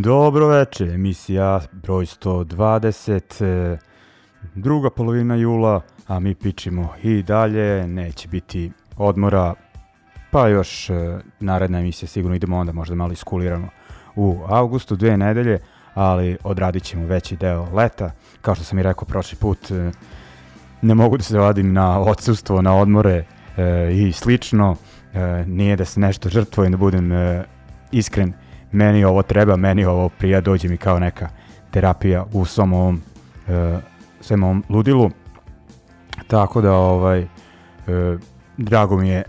Dobro veče, emisija broj 120, e, druga polovina jula, a mi pičimo i dalje, neće biti odmora, pa još e, naredna emisija sigurno idemo onda možda malo iskuliramo u avgustu, dve nedelje, ali odradit ćemo veći deo leta, kao što sam i rekao prošli put, e, ne mogu da se vadim na odsustvo, na odmore i slično, nije da se nešto žrtvujem da budem iskren, meni ovo treba, meni ovo prija, dođe mi kao neka terapija u svom ovom, uh, svem ovom ludilu. Tako da, ovaj, uh, drago mi je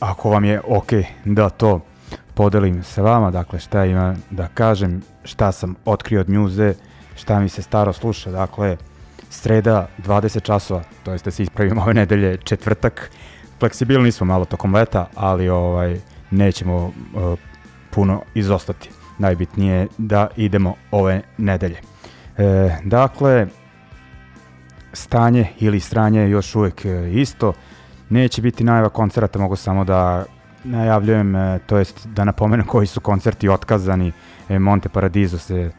ako vam je ok da to podelim sa vama, dakle šta ima da kažem, šta sam otkrio od njuze, šta mi se staro sluša, dakle sreda 20 časova, to jest da se ispravimo ove nedelje, četvrtak, fleksibilni smo malo tokom leta, ali ovaj nećemo uh, puno izostati. Najbitnije je da idemo ove nedelje. E, dakle, stanje ili stranje je još uvek e, isto. Neće biti najava koncerata, mogu samo da najavljujem, e, to jest da napomenem koji su koncerti otkazani. E, Monte Paradiso se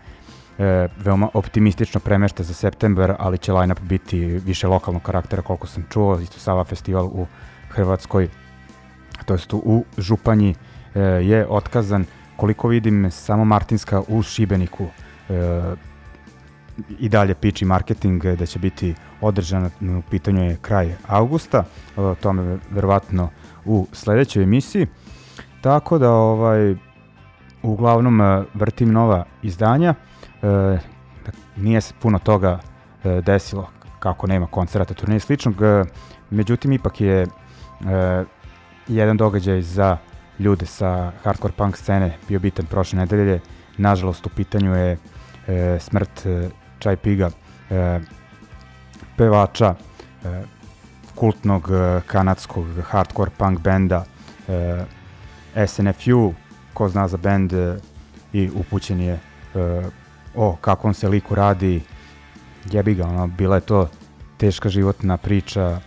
e, veoma optimistično premešta za september, ali će line-up biti više lokalnog karaktera koliko sam čuo. Isto Sava festival u Hrvatskoj, to jest u Županji, je otkazan. Koliko vidim, samo Martinska u Šibeniku e, i dalje piči marketing da će biti održan, u pitanju je kraj avgusta, o tome verovatno u sledećoj emisiji. Tako da ovaj uglavnom e, vrtim nova izdanja. E, nije se puno toga e, desilo kako nema koncerata, turneja sličnog. E, međutim, ipak je e, jedan događaj za ljude sa hardcore punk scene bio bitan prošle nedelje. Nažalost, u pitanju je e, smrt e, Chai Piga, e, pevača e, kultnog e, kanadskog hardcore punk benda e, SNFU, ko zna za bend e, i upućen je e, o kakvom se liku radi, jebi ga, ono, bila je to teška životna priča,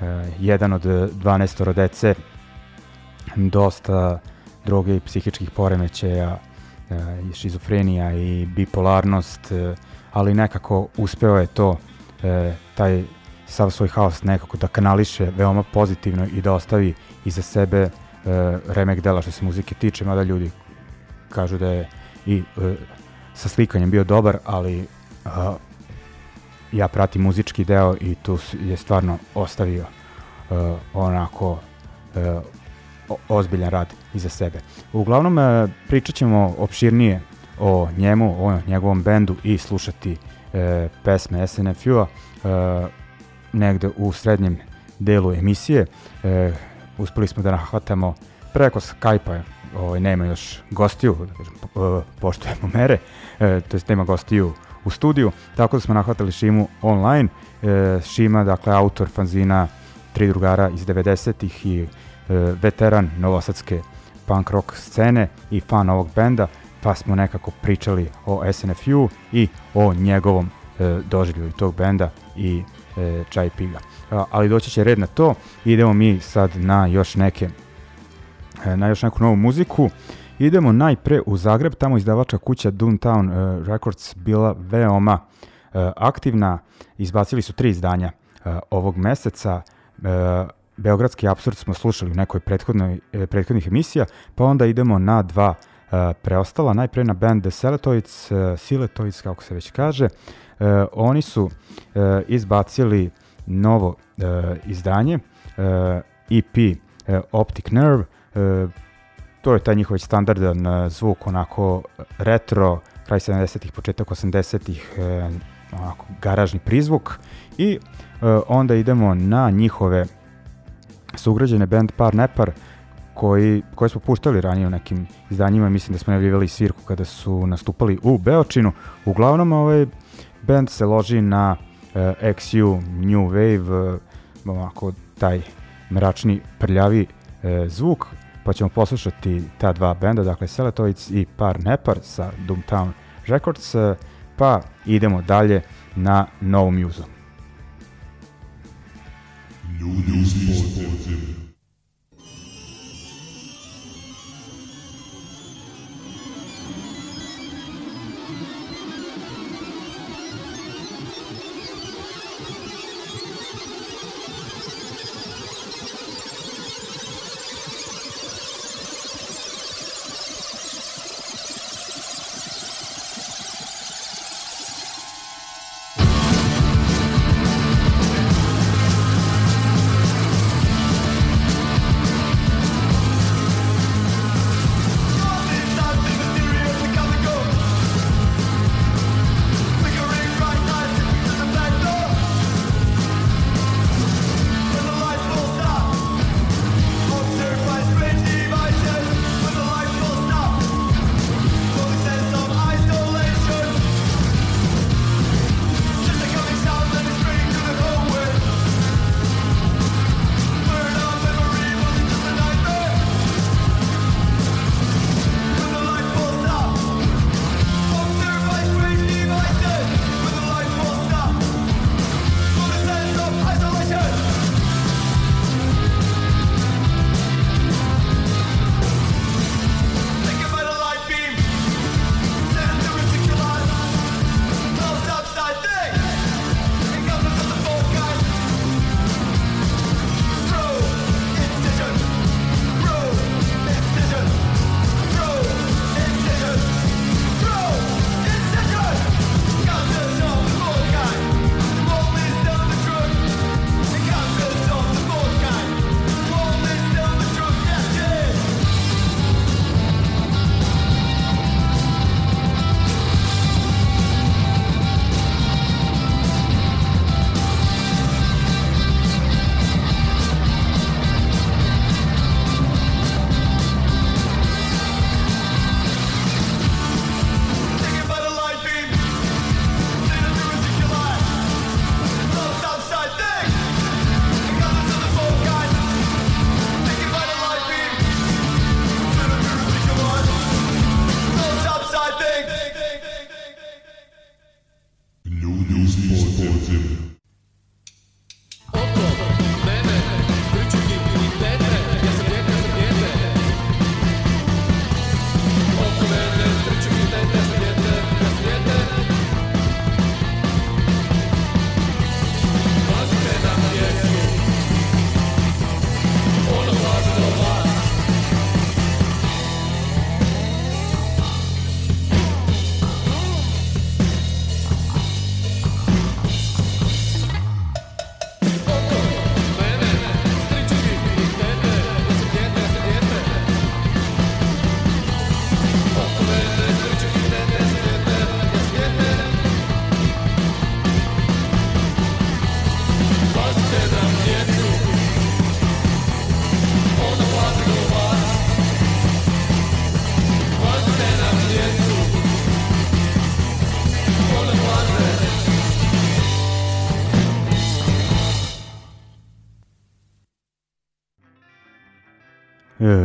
e, jedan od 12 dece, dosta droge i psihičkih poremećaja, e, i šizofrenija i bipolarnost, e, ali nekako uspeo je to, e, taj sav svoj haos nekako da kanališe veoma pozitivno i da ostavi iza sebe remek dela što se muzike tiče, mada ljudi kažu da je i sa slikanjem bio dobar, ali ja pratim muzički deo i tu je stvarno ostavio onako ozbiljan rad iza sebe. Uglavnom uh, pričat ćemo opširnije o njemu, o njegovom bendu i slušati uh, pesme SNFU-a uh, negde u srednjem delu emisije. Uh, uspeli smo da nahvatamo preko Skype-a, ovaj, nema još gostiju, da kažem, poštujemo mere, uh, to jest nema gostiju u studiju, tako da smo nahvatali Šimu online. E, Šima, dakle, autor fanzina Tri drugara iz 90-ih i e, veteran novosadske punk rock scene i fan ovog benda, pa smo nekako pričali o SNFU i o njegovom e, doživlju tog benda i e, Čaj Piga. A, ali doći će red na to, idemo mi sad na još neke e, na još neku novu muziku. Idemo najpre u Zagreb, tamo izdavača kuća Downtown uh, Records bila veoma uh, aktivna. Izbacili su tri izdanja uh, ovog meseca. Beogradski absurd smo slušali u nekoj prethodnoj, uh, prethodnih emisija, pa onda idemo na dva uh, preostala. Najpre na band The Seletoids, uh, Siletoids kako se već kaže. Uh, oni su uh, izbacili novo uh, izdanje, uh, EP uh, Optic Nerve, uh, to je taj njihov standardan e, zvuk, onako retro, kraj 70-ih, početak 80-ih, e, onako garažni prizvuk i e, onda idemo na njihove sugrađene band Par Nepar koji, koje smo puštali ranije u nekim izdanjima, mislim da smo najavljivali svirku kada su nastupali u Beočinu. Uglavnom ovaj band se loži na uh, XU New Wave, uh, onako taj mračni prljavi uh, zvuk pa ćemo poslušati ta dva benda, dakle Seletoids i Par Nepar sa Doomtown Records, pa idemo dalje na novu muzu. Ljudi uz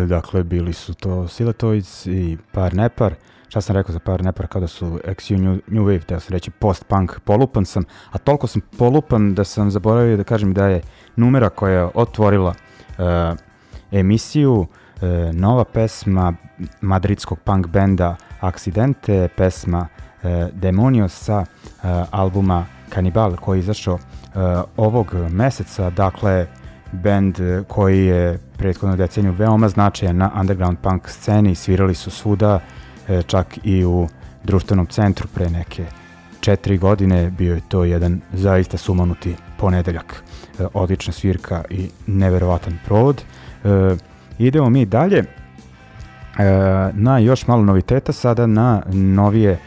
dakle, bili su to Silatoids i Par Nepar. Šta sam rekao za Par Nepar kada su XU New, New Wave, da se reći post-punk, polupan sam, a toliko sam polupan da sam zaboravio da kažem da je numera koja je otvorila e, emisiju e, nova pesma madridskog punk benda Accidente, pesma e, Demonio sa e, albuma Cannibal koji je izašao e, ovog meseca, dakle band koji je prethodnu deceniju veoma značajan na underground punk sceni, svirali su svuda, e, čak i u društvenom centru pre neke četiri godine, bio je to jedan zaista sumanuti ponedeljak. E, odlična svirka i neverovatan provod. E, idemo mi dalje na još malo noviteta, sada na novije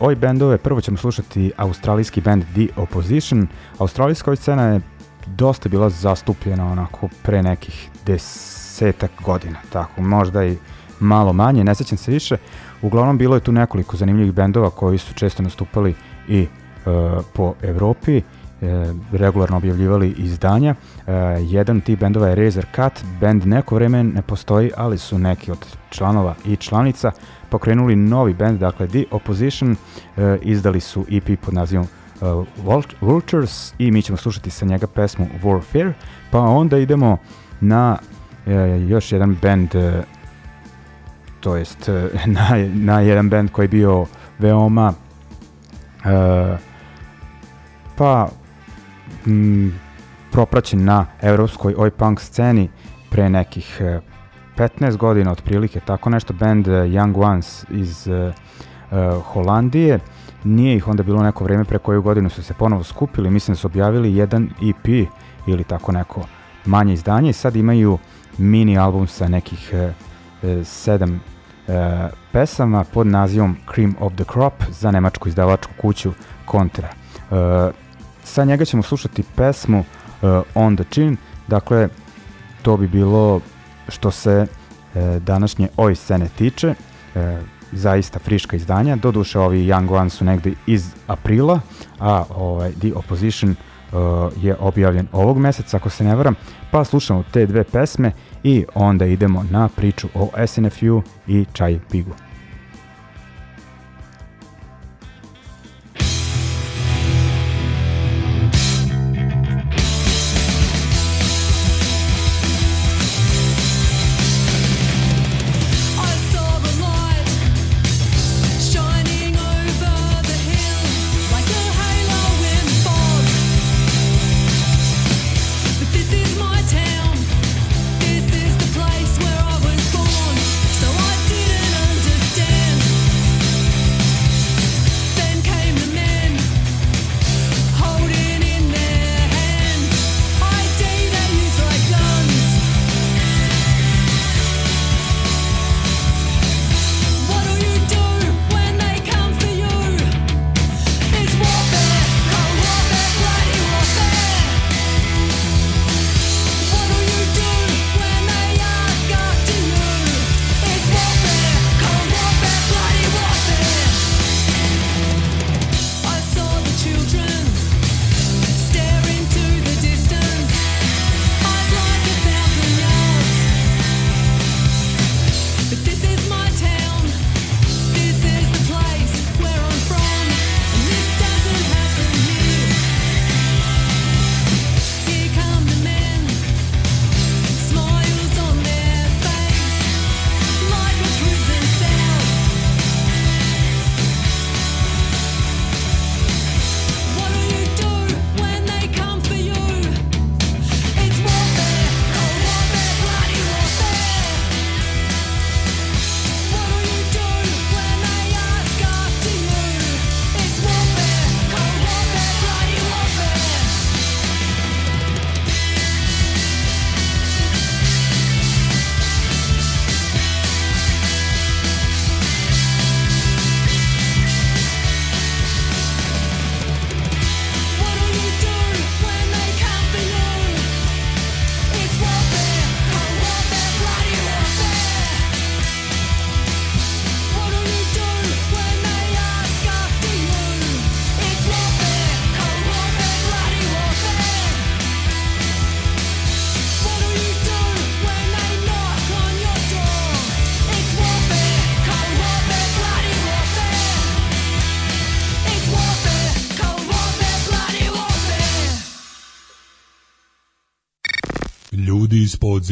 oj bendove. Prvo ćemo slušati australijski band The Opposition. Australijska scena je dosta bila zastupljena onako pre nekih desetak godina, tako, možda i malo manje, ne sećam se više. Uglavnom bilo je tu nekoliko zanimljivih bendova koji su često nastupali i e, po Evropi, e, regularno objavljivali izdanja. E, jedan od tih bendova je Razer Cut, bend neko vreme ne postoji, ali su neki od članova i članica pokrenuli novi bend, dakle The Opposition, e, izdali su EP pod nazivom uh, Vultures i mi ćemo slušati sa njega pesmu Warfare, pa onda idemo na uh, još jedan band, uh, to jest uh, na, na jedan band koji je bio veoma uh, pa m, propraćen na evropskoj oj punk sceni pre nekih uh, 15 godina otprilike, tako nešto, band uh, Young Ones iz uh, uh, Holandije. Nije ih onda bilo neko vreme pre koju godinu su se ponovo skupili, mislim da su objavili jedan EP ili tako neko manje izdanje i sad imaju mini album sa nekih e, e, sedam e, pesama pod nazivom Cream of the Crop za nemačku izdavačku kuću Contra. E, sa njega ćemo slušati pesmu e, On the Chin, dakle to bi bilo što se e, današnje oj scene tiče. E, zaista friška izdanja. Doduše ovi Young Ones su negde iz aprila, a ovaj, The Opposition uh, je objavljen ovog meseca, ako se ne varam, pa slušamo te dve pesme i onda idemo na priču o SNFU i Čaj Pigu.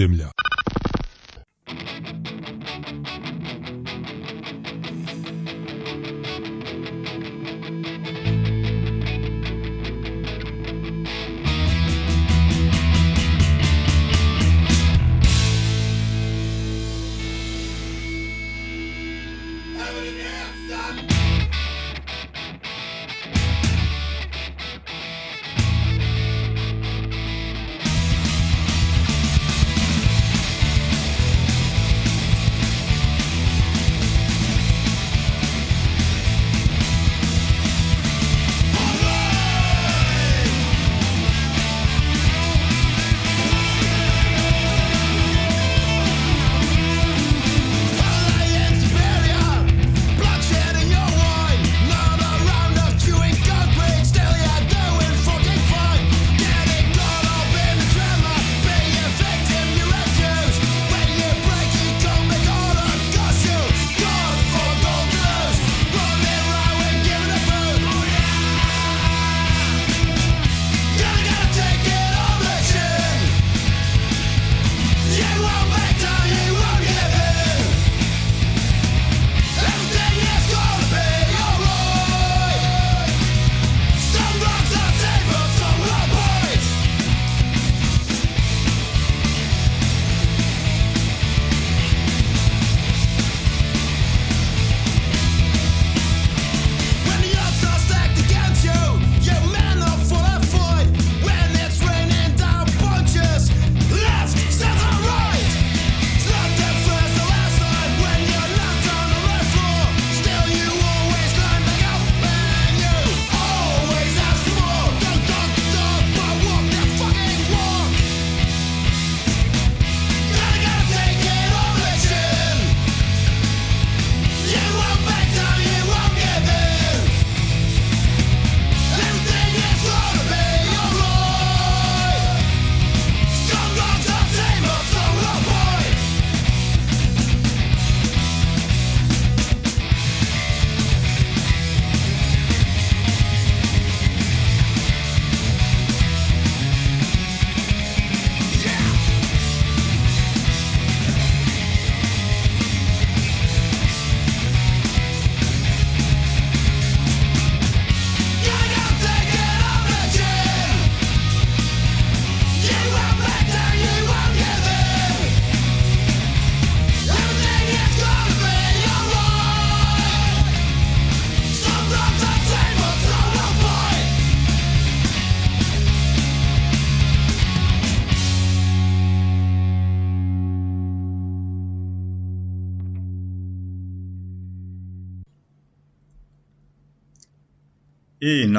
Ljudi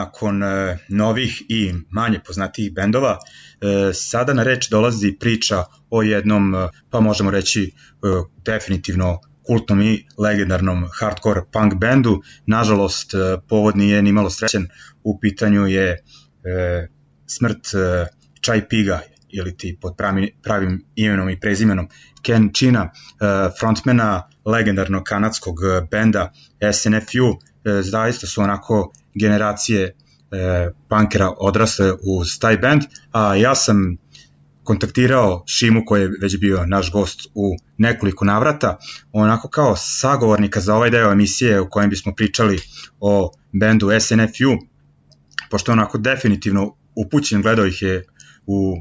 nakon e, novih i manje poznatijih bendova, e, sada na reč dolazi priča o jednom, e, pa možemo reći, definitivno kultnom i legendarnom hardcore punk bendu. Nažalost, povod nije ni malo srećen, u pitanju je smrt Chai Piga, ili ti pod pravim, pravim imenom i prezimenom Ken China, frontmana legendarnog kanadskog benda SNFU, zaista su onako generacije e, punkera odrasle uz taj band, a ja sam kontaktirao Šimu koji je već bio naš gost u nekoliko navrata, onako kao sagovornika za ovaj deo emisije u kojem bismo pričali o bendu SNFU, pošto onako definitivno upućen, gledao ih je u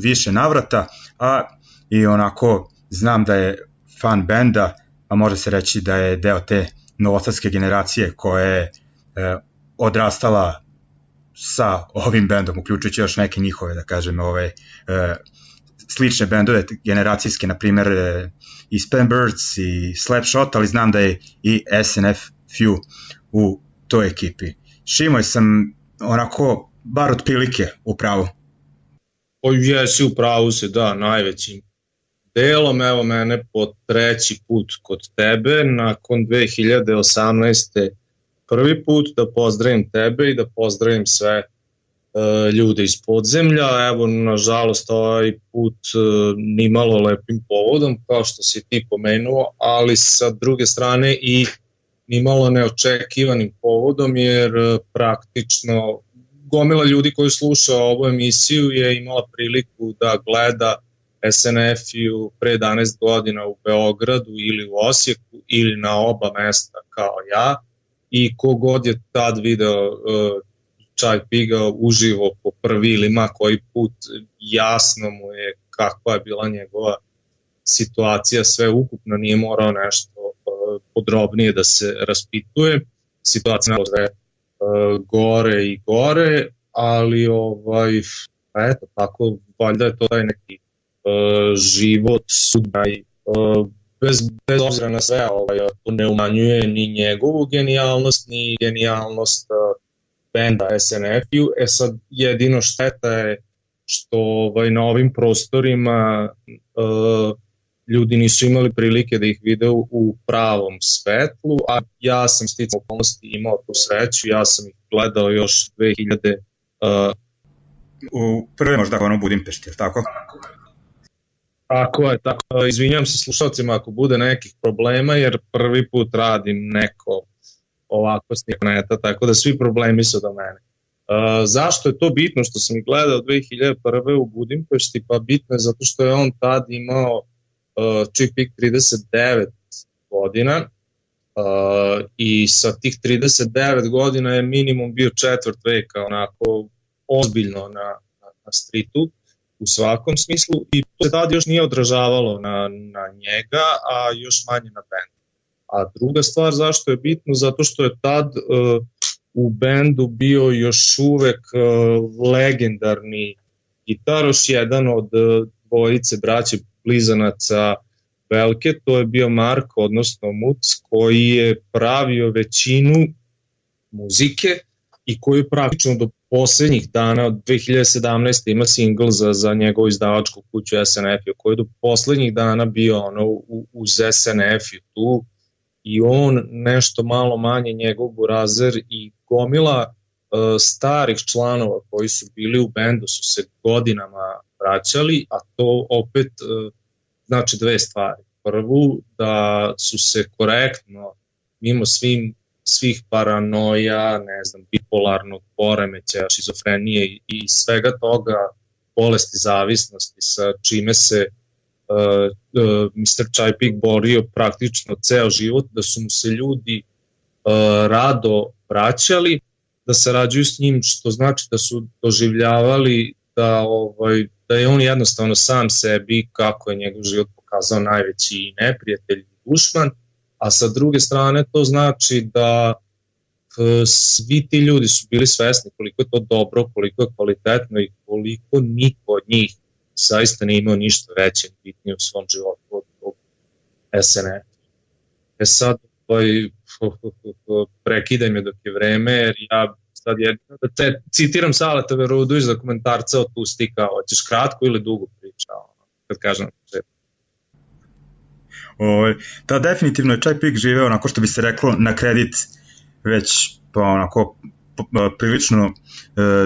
više navrata, a i onako znam da je fan benda, a može se reći da je deo te novosadske generacije koja je odrastala sa ovim bendom, uključujući još neke njihove, da kažem, ove, e, slične bendove generacijske, na primer e, i Birds i Slapshot, ali znam da je i SNF Few u toj ekipi. Šimoj sam onako, bar od prilike, u pravu. O, jesi u pravu se, da, najvećim delom, evo mene po treći put kod tebe, nakon 2018 prvi put da pozdravim tebe i da pozdravim sve uh, ljude iz podzemlja. Evo, nažalost, ovaj put uh, nimalo lepim povodom, kao što si ti pomenuo, ali sa druge strane i nimalo neočekivanim povodom, jer uh, praktično gomila ljudi koji sluša ovu emisiju je imala priliku da gleda SNF-u pre 11 godina u Beogradu ili u Osijeku ili na oba mesta kao ja i kogod je tad video uh, Čaj Piga uživo po prvi ili ma koji put jasno mu je kakva je bila njegova situacija sve ukupno, nije morao nešto uh, podrobnije da se raspituje. Situacija je uh, gore i gore, ali ovaj, eto, tako, valjda je to taj neki uh, život, sudaj, uh, bez, bez obzira na sve, ovaj, to ne umanjuje ni njegovu genijalnost, ni genijalnost uh, benda SNF-u. E sad, jedino šteta je što ovaj, na ovim prostorima uh, ljudi nisu imali prilike da ih vide u pravom svetlu, a ja sam sticao okolnosti imao tu sreću, ja sam ih gledao još 2000 uh, u prve možda ono Budimpešti, tako? Tako je, tako. Izvinjam se slušalcima ako bude nekih problema, jer prvi put radim neko ovako snimneta, tako da svi problemi su do mene. Uh, zašto je to bitno što sam gledao 2001. u Budimpešti? Pa bitno je zato što je on tad imao uh, čip 39 godina uh, i sa tih 39 godina je minimum bio četvrt veka onako ozbiljno na, na, na stritu u svakom smislu i to se tad još nije odražavalo na, na njega, a još manje na bend. A druga stvar zašto je bitno, zato što je tad uh, u bendu bio još uvek uh, legendarni gitaroš, jedan od uh, dvojice braće blizanaca Velke, to je bio Mark, odnosno Muc, koji je pravio većinu muzike i koji praktično do poslednjih dana od 2017. ima singl za, za njegovu izdavačku kuću SNF, koji je do poslednjih dana bio ono, u, uz SNF tu i on nešto malo manje njegov burazer i gomila uh, starih članova koji su bili u bendu su se godinama vraćali, a to opet uh, znači dve stvari. Prvu, da su se korektno, mimo svim svih paranoja, ne znam, bipolarnog poremeća, šizofrenije i, svega toga, bolesti zavisnosti sa čime se uh, uh, Mr. Čajpik borio praktično ceo život, da su mu se ljudi uh, rado vraćali, da sarađuju s njim, što znači da su doživljavali da, ovaj, da je on jednostavno sam sebi, kako je njegov život pokazao, najveći neprijatelj i dušman, a sa druge strane to znači da svi ti ljudi su bili svesni koliko je to dobro, koliko je kvalitetno i koliko niko od njih zaista ne imao ništa veće bitnije u svom životu od tog SNF. E sad, ovaj, prekidaj me dok je vreme, jer ja sad jedino da te citiram Saleta Verudu iz dokumentarca od Pustika, hoćeš kratko ili dugo priča, ono, kad kažem na Ovaj, da, definitivno je Čaj Pik živeo onako što bi se reklo na kredit već pa onako prilično e,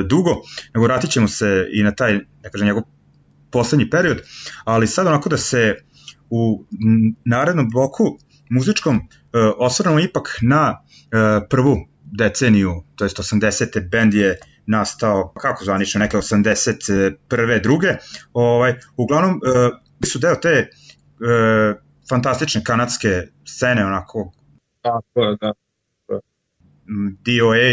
dugo, nego vratit ćemo se i na taj, da kažem, njegov poslednji period, ali sad onako da se u narednom bloku muzičkom e, osvrnemo ipak na e, prvu deceniju, to jest 80. bend je nastao, kako zvanično, neke 81. druge, ovaj, uglavnom e, su deo te e, fantastične kanadske scene, onako... Tako je, da. DOA,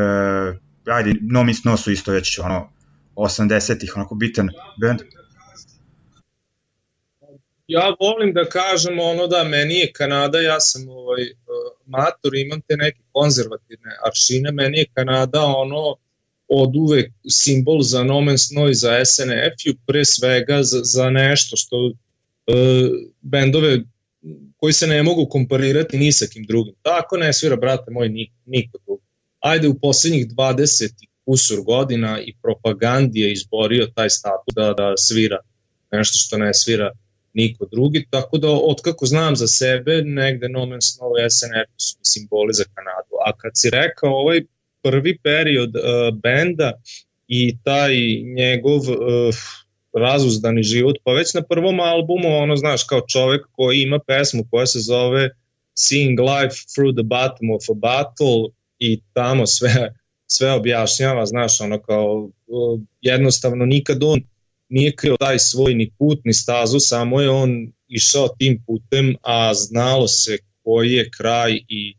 uh, ajde, No Miss No su isto već ono 80-ih, onako bitan band. Ja volim da kažem ono da meni je Kanada, ja sam ovaj, mator, imam te neke konzervativne aršine, meni je Kanada ono od uvek simbol za No Man's No i za SNF-u, pre svega za, za nešto što E, bendove koji se ne mogu komparirati ni sa kim drugim. Tako ne svira, brate moj, niko, drugi. Ajde u poslednjih 20 kusur godina i propagandi je izborio taj status da, da svira nešto što ne svira niko drugi, tako da otkako znam za sebe, negde No Man's Snow i SNF su simboli za Kanadu. A kad si rekao ovaj prvi period uh, benda i taj njegov uh, razuzdani život, pa već na prvom albumu, ono, znaš, kao čovek koji ima pesmu koja se zove Seeing Life Through the Bottom of a Battle i tamo sve, sve objašnjava, znaš, ono kao jednostavno nikad on nije krio taj svoj ni put ni stazu, samo je on išao tim putem, a znalo se koji je kraj i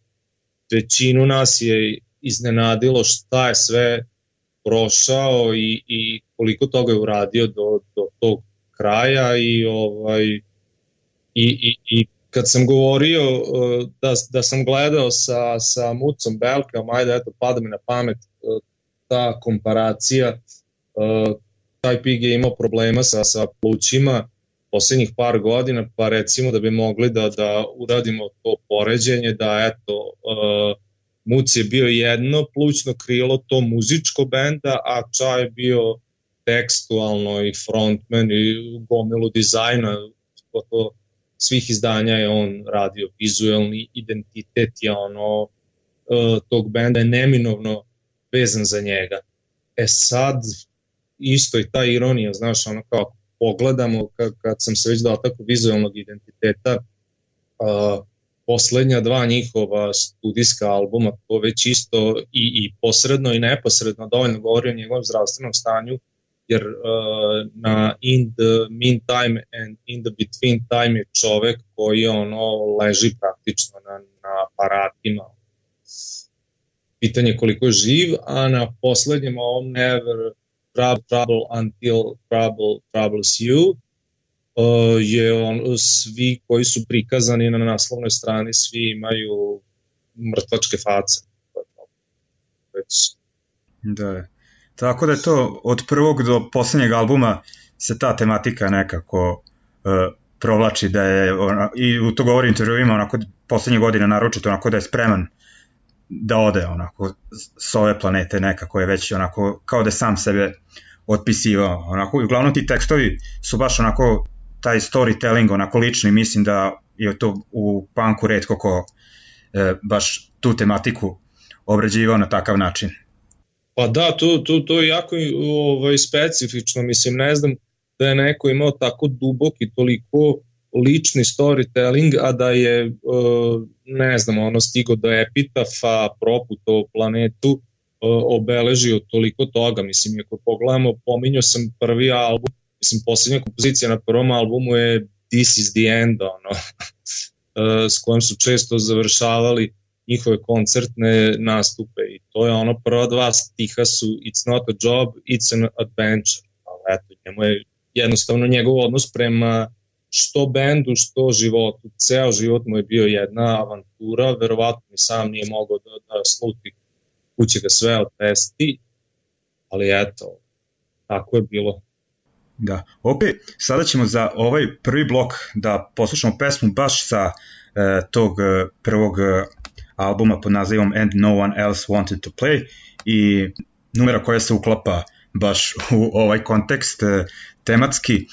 većinu nas je iznenadilo šta je sve prošao i, i koliko toga je uradio do, do tog kraja i ovaj i, i, i kad sam govorio uh, da, da sam gledao sa, sa Mucom Belka, ajde eto pada mi na pamet uh, ta komparacija uh, taj pig je imao problema sa, sa plućima poslednjih par godina, pa recimo da bi mogli da, da uradimo to poređenje, da eto, Muc je bio jedno plućno krilo to muzičko benda, a Ča je bio tekstualno i frontman i gomilu dizajna, to svih izdanja je on radio, vizuelni identitet je ono, uh, tog benda je neminovno vezan za njega. E sad, isto i ta ironija, znaš, ono kao pogledamo, kad, kad sam se već dotakao vizualnog identiteta, uh, poslednja dva njihova studijska albuma, to već isto i, i posredno i neposredno dovoljno govori o njegovom zdravstvenom stanju, jer uh, na In the Meantime and In the Between Time je čovek koji ono leži praktično na, na aparatima. Pitanje koliko je živ, a na poslednjem ovom Never Trouble Until Trouble Troubles You je on, svi koji su prikazani na naslovnoj strani, svi imaju mrtvačke face. Već. Da, tako da je to od prvog do poslednjeg albuma se ta tematika nekako uh, provlači da je, ona, i u to govori intervjuima, onako poslednje godine naročito, onako da je spreman da ode onako s ove planete nekako je već onako kao da sam sebe otpisivao onako i uglavnom ti tekstovi su baš onako taj storytelling onako lični, mislim da je to u punku redko ko e, baš tu tematiku obrađivao na takav način. Pa da, to, to, to je jako ovaj, specifično, mislim, ne znam da je neko imao tako dubok i toliko lični storytelling, a da je, e, ne znam, ono stigo do epitafa, proputo planetu, e, obeležio toliko toga, mislim, ako pogledamo, pominjao sam prvi album mislim, poslednja kompozicija na prvom albumu je This is the End, ono, eh, s kojom su često završavali njihove koncertne nastupe i to je ono prva dva stiha su It's not a job, it's an adventure. Ali eto, njemu je jednostavno njegov odnos prema što bendu, što životu. Ceo život mu je bio jedna avantura, verovatno ni sam nije mogao da, da sluti kuće ga sve otesti, ali eto, tako je bilo. Da, opet sada ćemo za ovaj prvi blok da poslušamo pesmu baš sa e, tog e, prvog e, albuma pod nazivom And No One Else Wanted to Play i numera koja se uklapa baš u ovaj kontekst e, tematski e,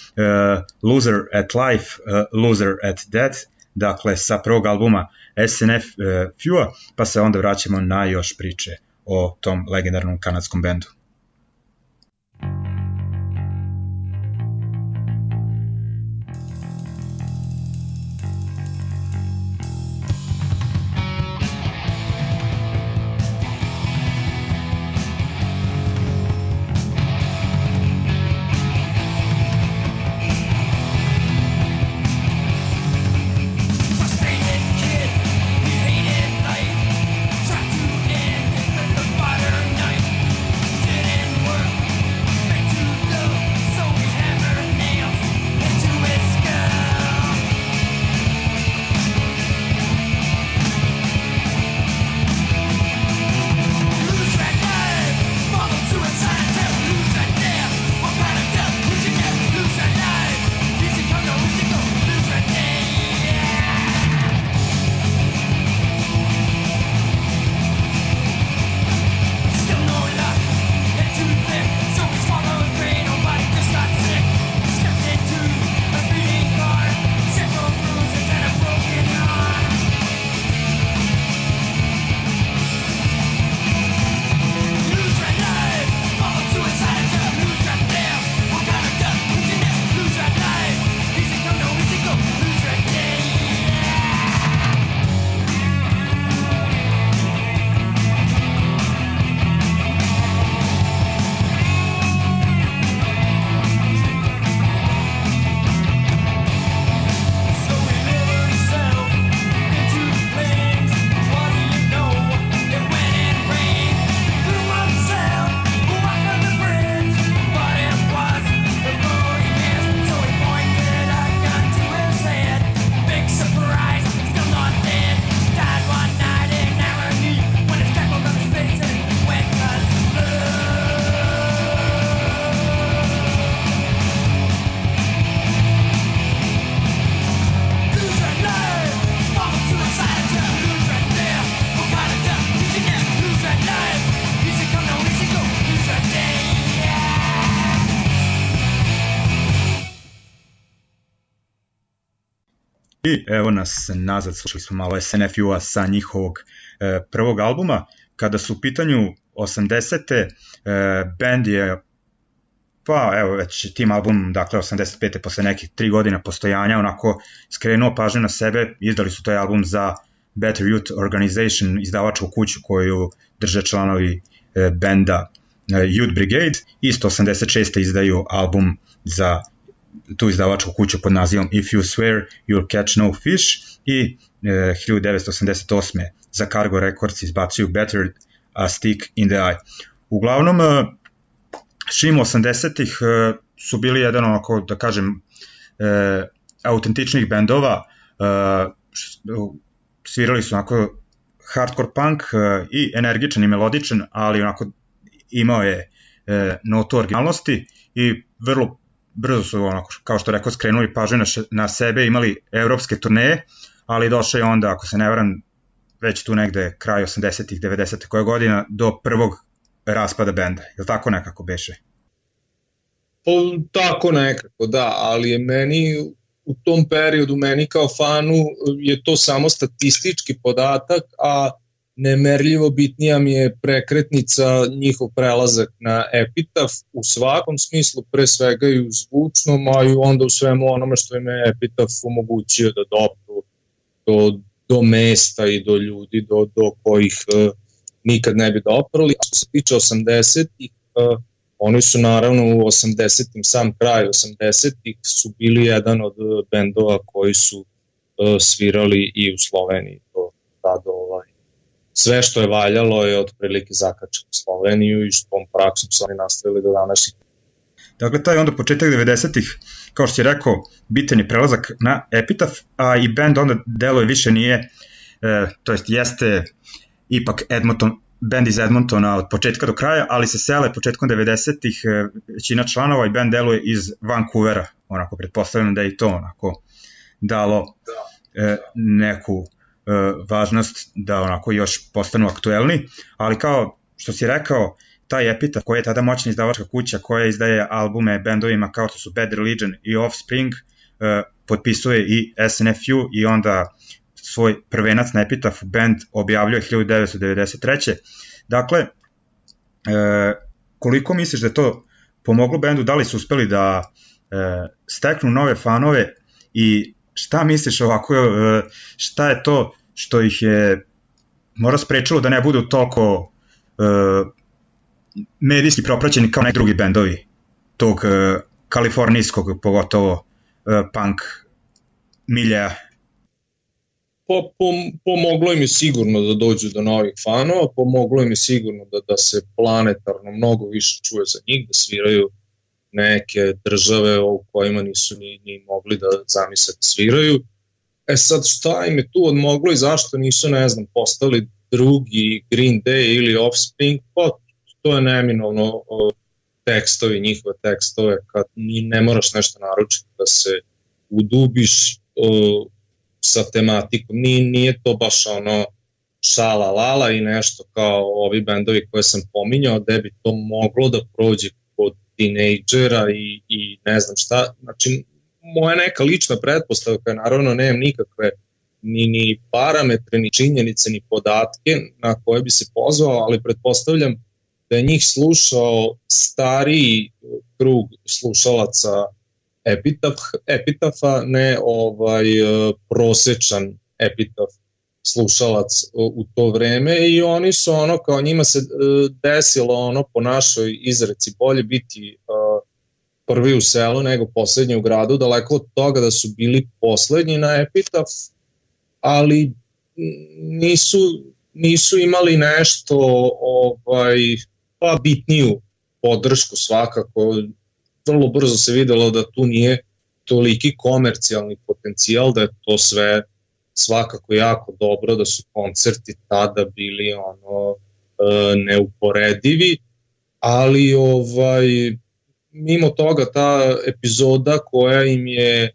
Loser at Life, e, Loser at Death, dakle sa prvog albuma SNF e, Fua, pa se onda vraćamo na još priče o tom legendarnom kanadskom bendu. I evo nas nazad, slušali smo malo SNFU-a sa njihovog e, prvog albuma. Kada su u pitanju 80. E, band je pa evo već tim album, dakle 85. posle nekih tri godina postojanja, onako skrenuo pažnju na sebe, izdali su taj album za Better Youth Organization, izdavačku kuću koju drže članovi e, benda e, Youth Brigade, isto 86. izdaju album za tu izdavačku kuću pod nazivom If You Swear You'll Catch No Fish i e, 1988. za Cargo Records izbacuju Better a Stick in the Eye. Uglavnom, e, Šim 80-ih e, su bili jedan onako, da kažem, e, autentičnih bendova, e, svirali su onako hardcore punk e, i energičan i melodičan, ali onako imao je e, notu originalnosti i vrlo brzo su, onako, kao što rekao, skrenuli pažnju na, na sebe, imali evropske turneje, ali došao je onda, ako se ne varam, već tu negde kraj 80-ih, 90 koja godina, do prvog raspada benda. Je li tako nekako beše? Pa, tako nekako, da, ali je meni u tom periodu, meni kao fanu, je to samo statistički podatak, a nemerljivo bitnija mi je prekretnica njihov prelazak na Epitaf u svakom smislu, pre svega i u zvučnom, a i onda u svemu onome što im je Epitaf omogućio da dopru do, do mesta i do ljudi do, do kojih uh, nikad ne bi doprali. A što se tiče 80-ih, uh, oni su naravno u 80-im, sam kraj 80-ih su bili jedan od bendova koji su uh, svirali i u Sloveniji. To tada ovaj, sve što je valjalo je otprilike zakačeno u Sloveniju i s tom praksom su oni nastavili do danas. Dakle, taj onda početak 90-ih, kao što si rekao, bitan je prelazak na Epitaph, a i band onda deluje više nije, e, to jest jeste ipak Edmonton, band iz Edmontona od početka do kraja, ali se sele početkom 90-ih, e, većina članova i band deluje iz Vancouvera, onako pretpostavljam da je i to onako dalo e, neku važnost da onako još postanu aktuelni, ali kao što si rekao, taj epitaf koji je tada moćna izdavačka kuća koja izdaje albume bendovima kao što su Bad Religion i Offspring, e, potpisuje i SNFU i onda svoj prvenac na epitafu band objavljuje 1993. Dakle, e, koliko misliš da to pomoglo bendu, da li su uspeli da e, steknu nove fanove i šta misliš ovako, e, šta je to što ih je mora sprečilo da ne budu toliko e, medijski propraćeni kao neki drugi bendovi tog e, kalifornijskog, pogotovo e, punk milja Pa pom, pomoglo im je sigurno da dođu do novih fanova, pomoglo im je sigurno da, da se planetarno mnogo više čuje za njih, da sviraju neke države u kojima nisu ni, ni mogli da zamisle da sviraju. E sad šta im je tu odmoglo i zašto nisu, ne znam, postali drugi Green Day ili Offspring, pa to je neminovno tekstovi, njihove tekstove, kad ni ne moraš nešto naručiti da se udubiš, sa tematikom. Nije, nije to baš ono šala lala i nešto kao ovi bendovi koje sam pominjao, da bi to moglo da prođe kod tinejdžera i, i ne znam šta. Znači, moja neka lična pretpostavka, naravno nemam nikakve ni, ni parametre, ni činjenice, ni podatke na koje bi se pozvao, ali pretpostavljam da je njih slušao stariji krug slušalaca epitaf, epitafa, ne ovaj prosečan epitaf slušalac u to vreme i oni su ono kao njima se e, desilo ono po našoj izreci bolje biti uh, prvi u selu nego poslednji u gradu, daleko od toga da su bili poslednji na epitaf, ali nisu, nisu imali nešto ovaj, pa bitniju podršku svakako. Vrlo brzo se videlo da tu nije toliki komercijalni potencijal, da je to sve svakako jako dobro, da su koncerti tada bili ono e, neuporedivi, ali ovaj mimo toga ta epizoda koja im je e,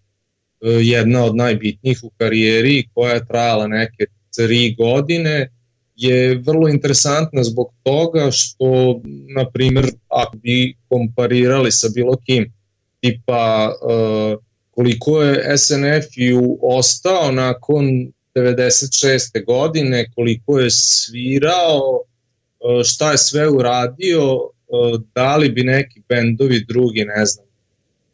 jedna od najbitnijih u karijeri koja je trajala neke tri godine je vrlo interesantna zbog toga što, na primjer, ako bi komparirali sa bilo kim, tipa uh, koliko je SNF ju ostao nakon 96. godine, koliko je svirao, e, šta je sve uradio, e, da li bi neki bendovi drugi, ne znam,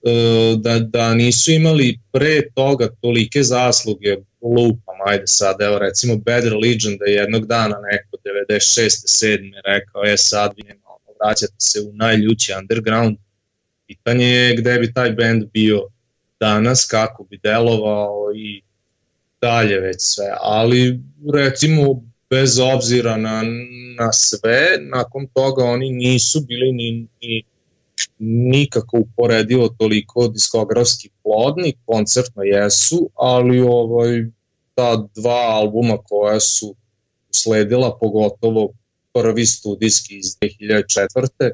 e, da, da nisu imali pre toga tolike zasluge, lupam, ajde sad, evo recimo Bad Religion da je jednog dana neko 96. 7. rekao, je sad vi vraćate se u najljući underground, pitanje je gde bi taj band bio danas, kako bi delovao i dalje već sve, ali recimo bez obzira na, na sve, nakon toga oni nisu bili ni, ni nikako uporedivo toliko diskografski plodni, koncertno jesu, ali ovaj, ta dva albuma koja su sledila, pogotovo prvi studijski iz 2004.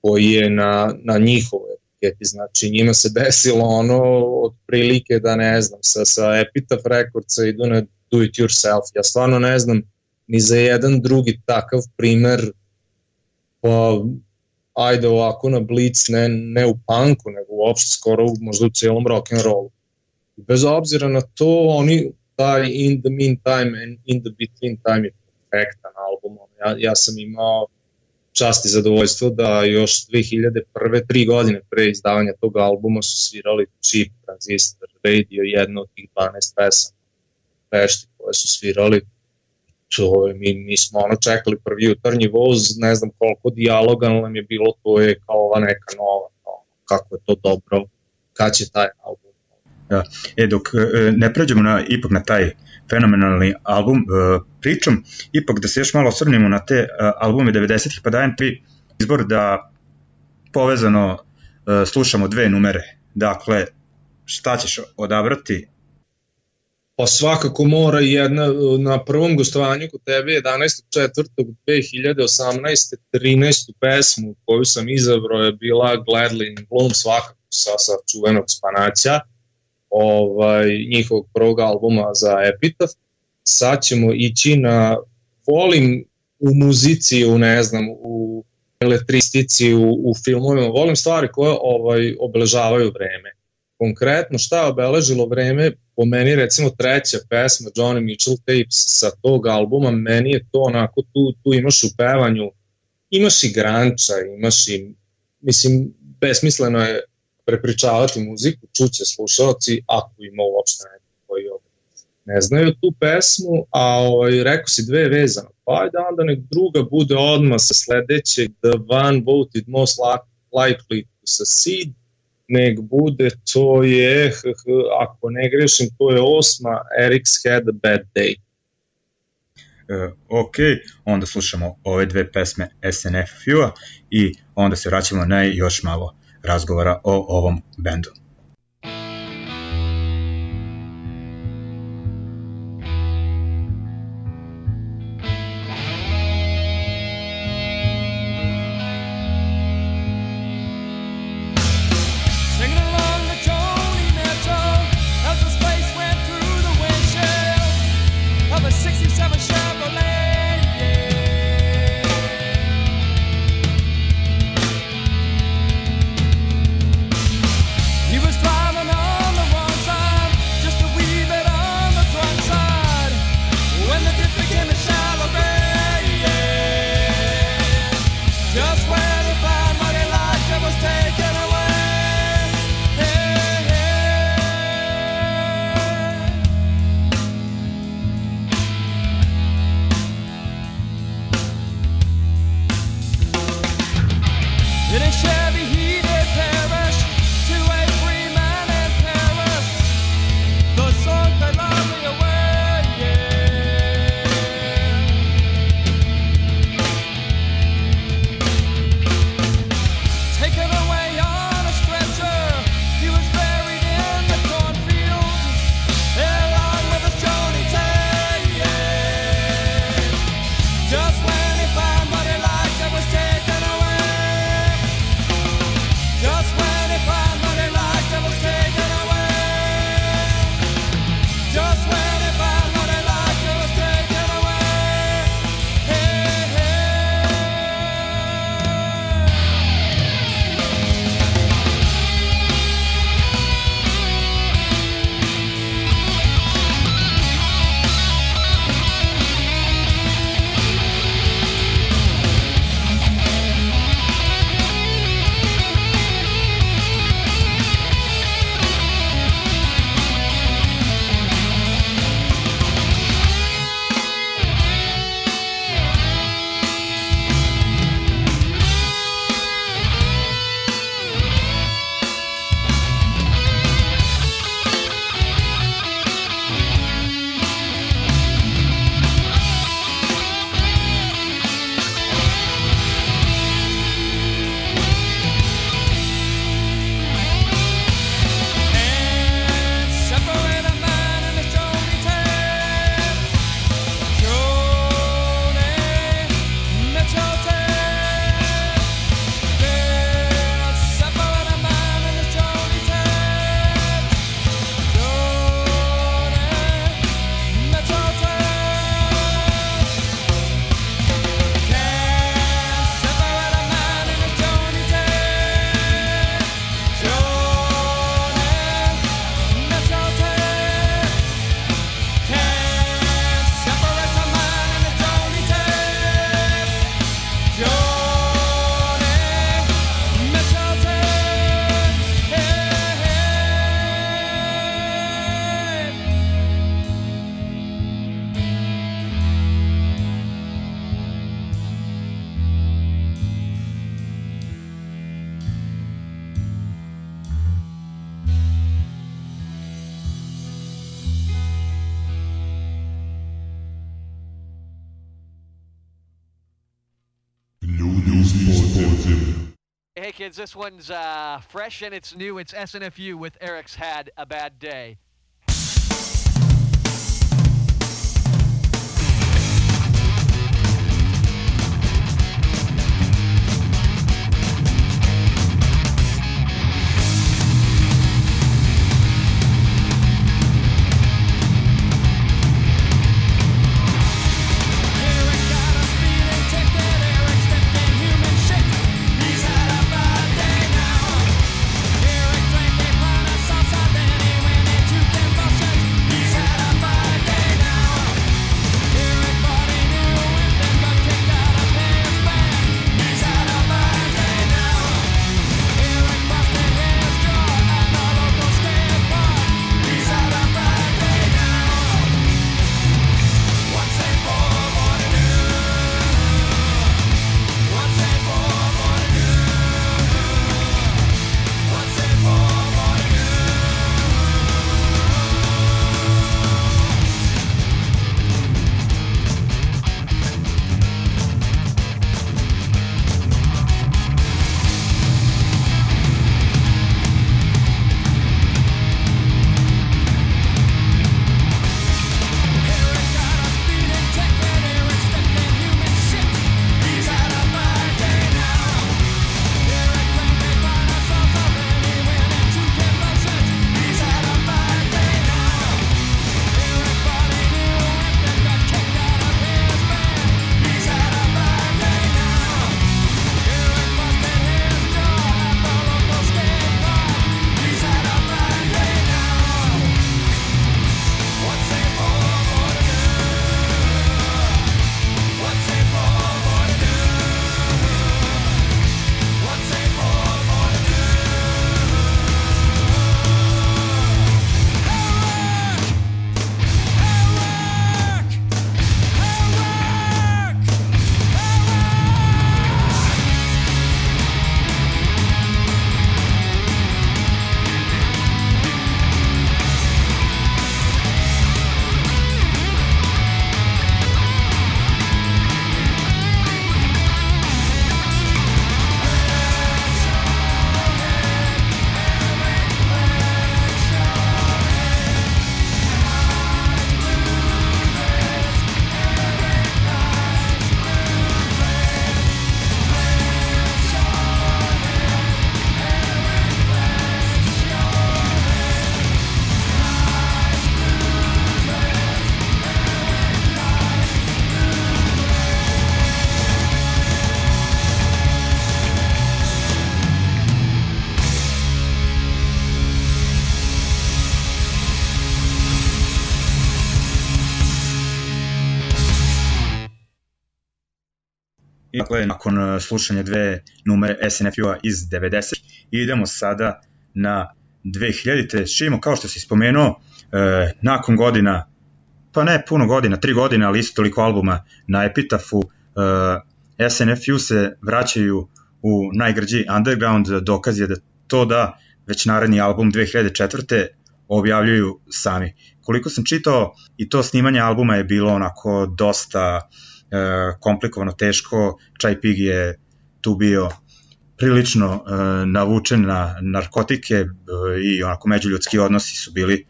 koji je na, na njihovoj etiketi, znači njima se desilo ono otprilike da ne znam, sa, sa Epitaph Recordsa idu na do it yourself, ja stvarno ne znam ni za jedan drugi takav primer pa ajde ovako na Blitz, ne, ne u punku, nego uopšte skoro možda u celom rock'n'rollu. Bez obzira na to, oni taj In the Meantime and In the Between Time je perfektan album. Ja, ja sam imao čast i zadovoljstvo da još 2001. tri godine pre izdavanja tog albuma su svirali Chip, Transistor, Radio, jedno od tih 12 pesama Pešti koje su svirali to mi, mi smo ono čekali prvi jutarnji voz, ne znam koliko dijaloga nam je bilo, to je kao ova neka nova, kako je to dobro, kad će taj album. Da. E, dok e, ne pređemo na, ipak na taj fenomenalni album e, pričom, ipak da se još malo osvrnimo na te e, albume 90-ih, pa dajem ti izbor da povezano slušamo dve numere. Dakle, šta ćeš odabrati Pa svakako mora jedna na prvom gostovanju kod tebe 11.4.2018. 13. pesmu koju sam izabrao je bila Gladly in Bloom svakako sa, sa čuvenog Spanaća ovaj, njihovog prvog albuma za Epitaph. Sad ćemo ići na volim u muzici, u ne znam, u elektristici, u, u filmovima, volim stvari koje ovaj obeležavaju vreme. Konkretno šta je obeležilo vreme, po meni recimo treća pesma Johnny Mitchell Tapes sa tog albuma, meni je to onako, tu, tu imaš u pevanju, imaš i granča, imaš i, mislim, besmisleno je prepričavati muziku, čuće slušalci, ako ima uopšte neko koji ne znaju tu pesmu, a ovaj, rekao si dve vezano, pa ajde onda nek druga bude odmah sa sledećeg The One Voted Most Likely to Succeed, nek bude, to je, ako ne grešim, to je osma, Eric's Had a Bad Day. Uh, ok, onda slušamo ove dve pesme SNF Few-a i onda se vraćamo na još malo razgovora o ovom bendu. This one's uh, fresh and it's new. It's SNFU with Eric's Had a Bad Day. Dakle, nakon e, slušanja dve numere SNFU-a iz 90. idemo sada na 2000-te, s kao što si spomenuo, e, nakon godina, pa ne puno godina, tri godine, ali isto toliko albuma na Epitafu, e, SNFU se vraćaju u najgrđi underground, dokaz je da to da već naredni album 2004. objavljuju sami. Koliko sam čitao, i to snimanje albuma je bilo onako dosta komplikovano, teško, Čaj Pig je tu bio prilično e, navučen na narkotike e, i onako međuljudski odnosi su bili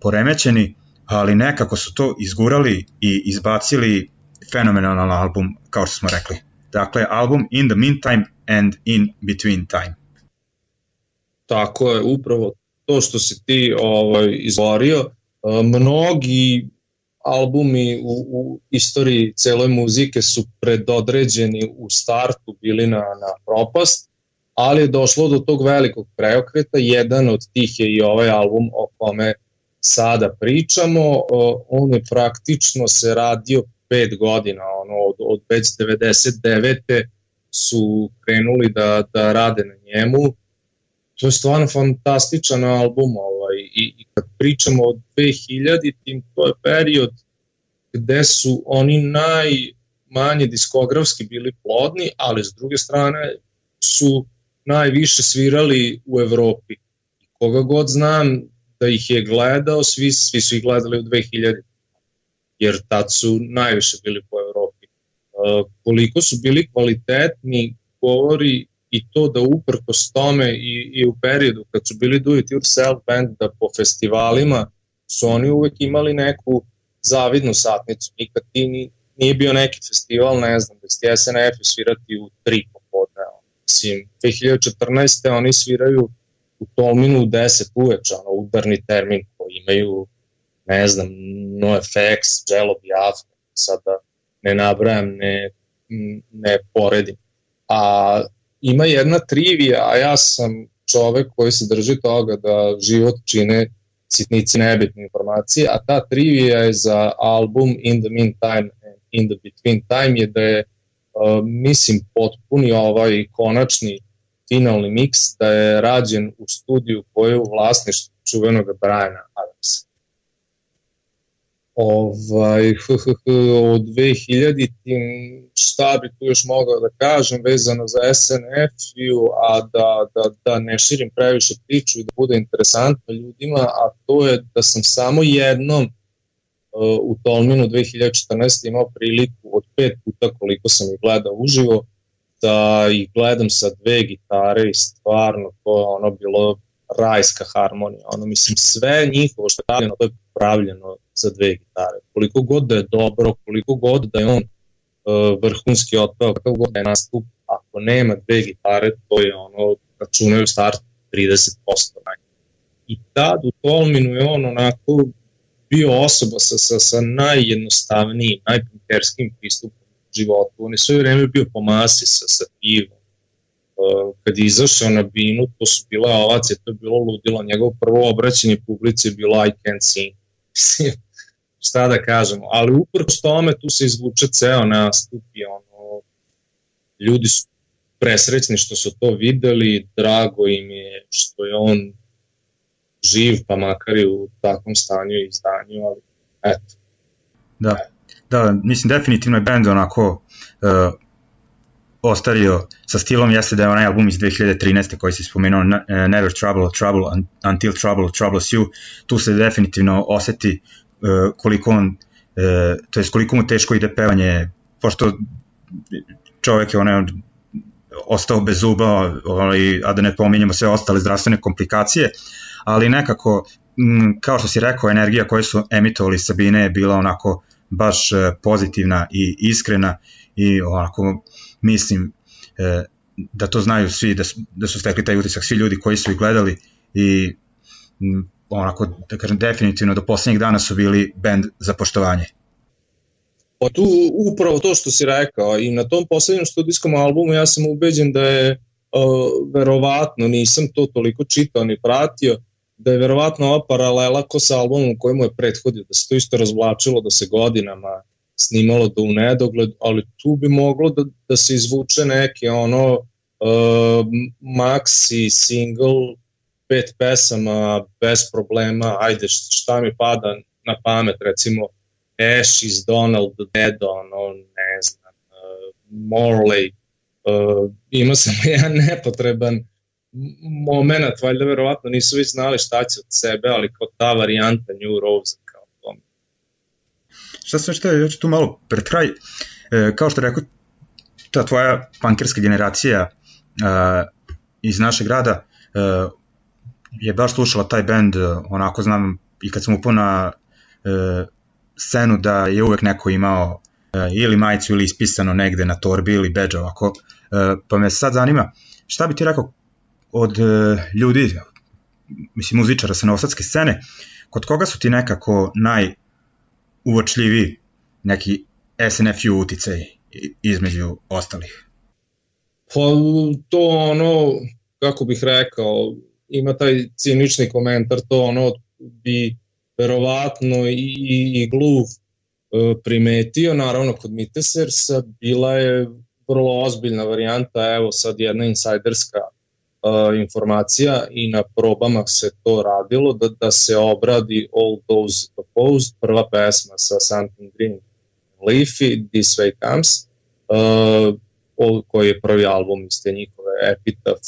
poremećeni, ali nekako su to izgurali i izbacili fenomenalan album, kao što smo rekli. Dakle, album In the Meantime and In Between Time. Tako je, upravo to što si ti ovaj, izgovorio, mnogi albumi u, u istoriji celoj muzike su predodređeni u startu bili na, na propast, ali je došlo do tog velikog preokreta, jedan od tih je i ovaj album o kome sada pričamo, on je praktično se radio pet godina, ono, od, od već 99. su krenuli da, da rade na njemu, to je stvarno fantastičan album ovaj, i, i kad pričamo o 2000 tim to je period gde su oni najmanje diskografski bili plodni, ali s druge strane su najviše svirali u Evropi. Koga god znam da ih je gledao, svi, svi su ih gledali u 2000 jer tad su najviše bili po Evropi. Uh, koliko su bili kvalitetni govori i to da uprkos tome i, i u periodu kad su bili do it yourself band da po festivalima su oni uvek imali neku zavidnu satnicu. Nikad ti ni, nije bio neki festival, ne znam, da će SNF svirati u tri popodne. Mislim, 2014. oni sviraju u Tolminu u 10 uveč, ono, udarni termin koji imaju, ne znam, NoFX, Jello Biafra, sada ne nabrajam, ne, ne poredim. A ima jedna trivija, a ja sam čovek koji se drži toga da život čine sitnici nebitne informacije, a ta trivija je za album In the Meantime and In the Between Time je da je, uh, mislim, potpuni ovaj konačni finalni miks da je rađen u studiju koje je u vlasništvu čuvenog Briana Adamsa ovaj, od 2000 tim šta bi tu još mogao da kažem vezano za snf a da, da, da ne širim previše priču i da bude interesantno ljudima, a to je da sam samo jednom uh, u Tolminu 2014. imao priliku od pet puta koliko sam ih gledao uživo, da ih gledam sa dve gitare i stvarno to je ono bilo rajska harmonija, ono mislim sve njihovo što je pravljeno, to je pravljeno za dve gitare. Koliko god da je dobro, koliko god da je on uh, vrhunski otpeo, kakav god da je nastup, ako nema dve gitare, to je ono, računaju start 30%. I tad u Tolminu je on onako bio osoba sa, sa, sa najjednostavnijim, najpunkerskim pristupom životu. On je sve vreme bio po masi sa, sa pivom. Uh, kad je izašao na binu, to su bila ovacije, to je bilo ludilo. Njegov prvo obraćanje publici je bilo I can't sing. šta da kažemo, ali uprkos tome tu se izvuče ceo nastup i ono, ljudi su presrećni što su to videli, drago im je što je on živ, pa makar i u takvom stanju i izdanju, ali eto. Da, da, mislim definitivno je band onako uh, ostario sa stilom jeste da je onaj album iz 2013. koji se spomenuo Never Trouble, Trouble Until Trouble Troubles You, tu se definitivno oseti E, koliko on, e, to jest koliko mu teško ide pevanje, pošto čovek je onaj ostao bez zuba, ovaj, a da ne pominjamo sve ostale zdravstvene komplikacije, ali nekako, kao što si rekao, energija koju su emitovali Sabine je bila onako baš e, pozitivna i iskrena i onako mislim da to znaju svi, da su, da su stekli taj utisak svi ljudi koji su ih gledali i onako, da kažem, definitivno do poslednjih dana su bili bend za poštovanje. Pa tu upravo to što si rekao i na tom poslednjem studijskom albumu ja sam ubeđen da je uh, verovatno, nisam to toliko čitao ni pratio, da je verovatno ova paralela ko sa albumom kojemu je prethodio, da se to isto razvlačilo, da se godinama snimalo do u nedogled, ali tu bi moglo da, da se izvuče neke ono uh, maxi single pet pesama bez problema, ajde šta mi pada na pamet, recimo Ash iz Donald Dead, ono, ne znam, uh, Morley, uh, ima sam jedan nepotreban moment, valjda verovatno nisu vi znali šta će od sebe, ali kao ta varijanta New Rose. Šta sam je, ja ću tu malo pred kraj, e, kao što rekao, ta tvoja pankerska generacija e, iz našeg grada, e, je baš slušala taj band, e, onako znam i kad sam upao na e, scenu da je uvek neko imao e, ili majicu ili ispisano negde na torbi ili badge ovako, e, pa me sad zanima šta bi ti rekao od e, ljudi, mislim muzičara sa novosadske scene, kod koga su ti nekako najuvočljiviji neki SNFU uticaj između ostalih? Pa to ono, kako bih rekao, ima taj cinični komentar, to ono bi verovatno i, i, i Gluv e, primetio, naravno kod Mitesersa bila je vrlo ozbiljna varijanta, evo sad jedna insajderska informacija i na probama se to radilo, da, da se obradi All Those Opposed, prva pesma sa Something Green Leafy, This Way Comes, uh, koji je prvi album iz te njihove epitaf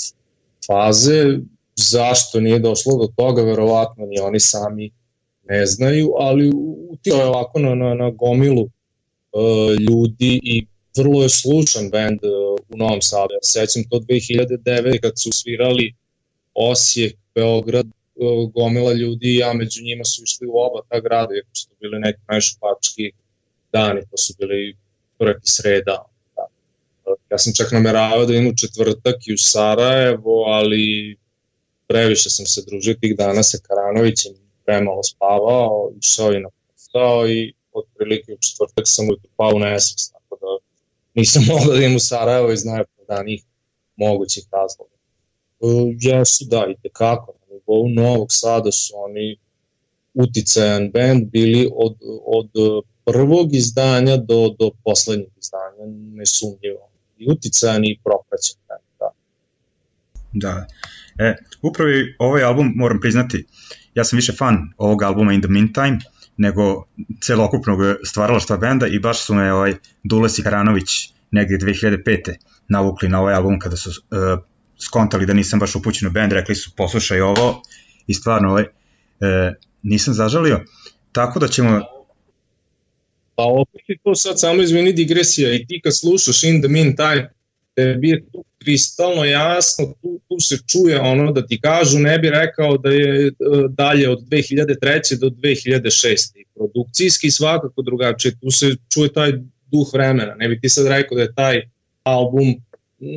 faze, Zašto nije došlo do toga, verovatno ni oni sami ne znaju, ali utio je ovako na, na, na gomilu uh, ljudi i vrlo je slušan band uh, u Novom Sadu. Ja sećam to 2009. kad su svirali Osijek, Beograd, gomila ljudi, ja među njima su išli u oba ta grada, iako su bili neki najšupački dani, to su bili prvi sreda. Da. Ja sam čak nameravao da idem u četvrtak i u Sarajevo, ali previše sam se družio tih dana sa Karanovićem, premalo spavao, išao i na posao i otprilike u četvrtak sam ujutru pao na da nisam mogao da idem u Sarajevo iz najpravdanijih mogućih razloga. Uh, jesu da, i tekako, na nivou Novog Sada su oni uticajan band bili od, od prvog izdanja do, do poslednjeg izdanja, nesumnjivo. I uticajan i propraćen band, da. Da. E, upravo ovaj album, moram priznati, ja sam više fan ovog albuma In the Meantime, nego celokupnog stvaralaštva benda i baš su me ovaj Dules i Karanović negde 2005. navukli na ovaj album kada su uh, skontali da nisam baš upućen u bend, rekli su poslušaj ovo i stvarno ovaj, uh, nisam zažalio. Tako da ćemo Pa opet je to sad samo izvini digresija i ti kad slušaš In the Meantime, tebi je tu kristalno jasno, tu, tu se čuje ono da ti kažu, ne bi rekao da je e, dalje od 2003. do 2006. I produkcijski svakako drugačije, tu se čuje taj duh vremena, ne bi ti sad rekao da je taj album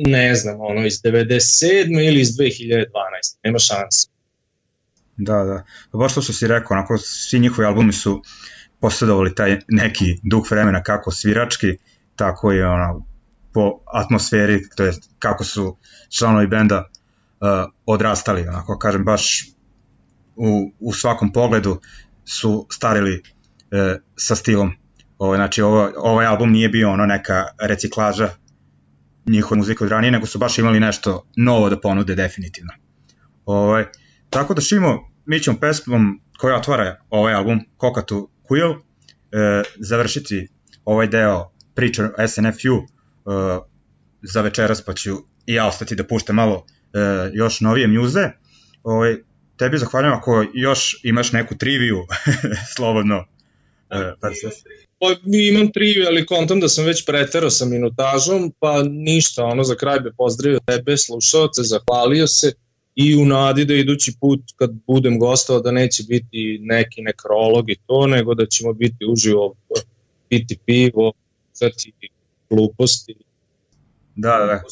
ne znam, ono iz 97. ili iz 2012. Nema šanse. Da, da. Pa baš to što si rekao, onako svi njihovi albumi su posjedovali taj neki duh vremena kako svirački, tako i ono, po atmosferi, to je kako su članovi benda uh, odrastali, onako kažem baš u, u svakom pogledu su starili uh, sa stilom. Ovo, znači ovo, ovaj album nije bio ono neka reciklaža njihove muzike od ranije, nego su baš imali nešto novo da ponude definitivno. Ovaj, tako da šimo, mi ćemo pesmom koja otvara ovaj album, Kokatu Quill, e, završiti ovaj deo priče SNFU, uh, za večeras pa ću i ja ostati da puštam malo uh, još novije mjuze. Ovaj, tebi zahvaljujem ako još imaš neku triviju, slobodno. Uh, pa se... Pa imam triviju, ali kontam da sam već preterao sa minutažom, pa ništa, ono za kraj bi pozdravio tebe, slušalce, zahvalio se i u nadi da idući put kad budem gostao da neće biti neki nekrolog i to, nego da ćemo biti uživo piti pivo, crti gluposti. Da, da, da.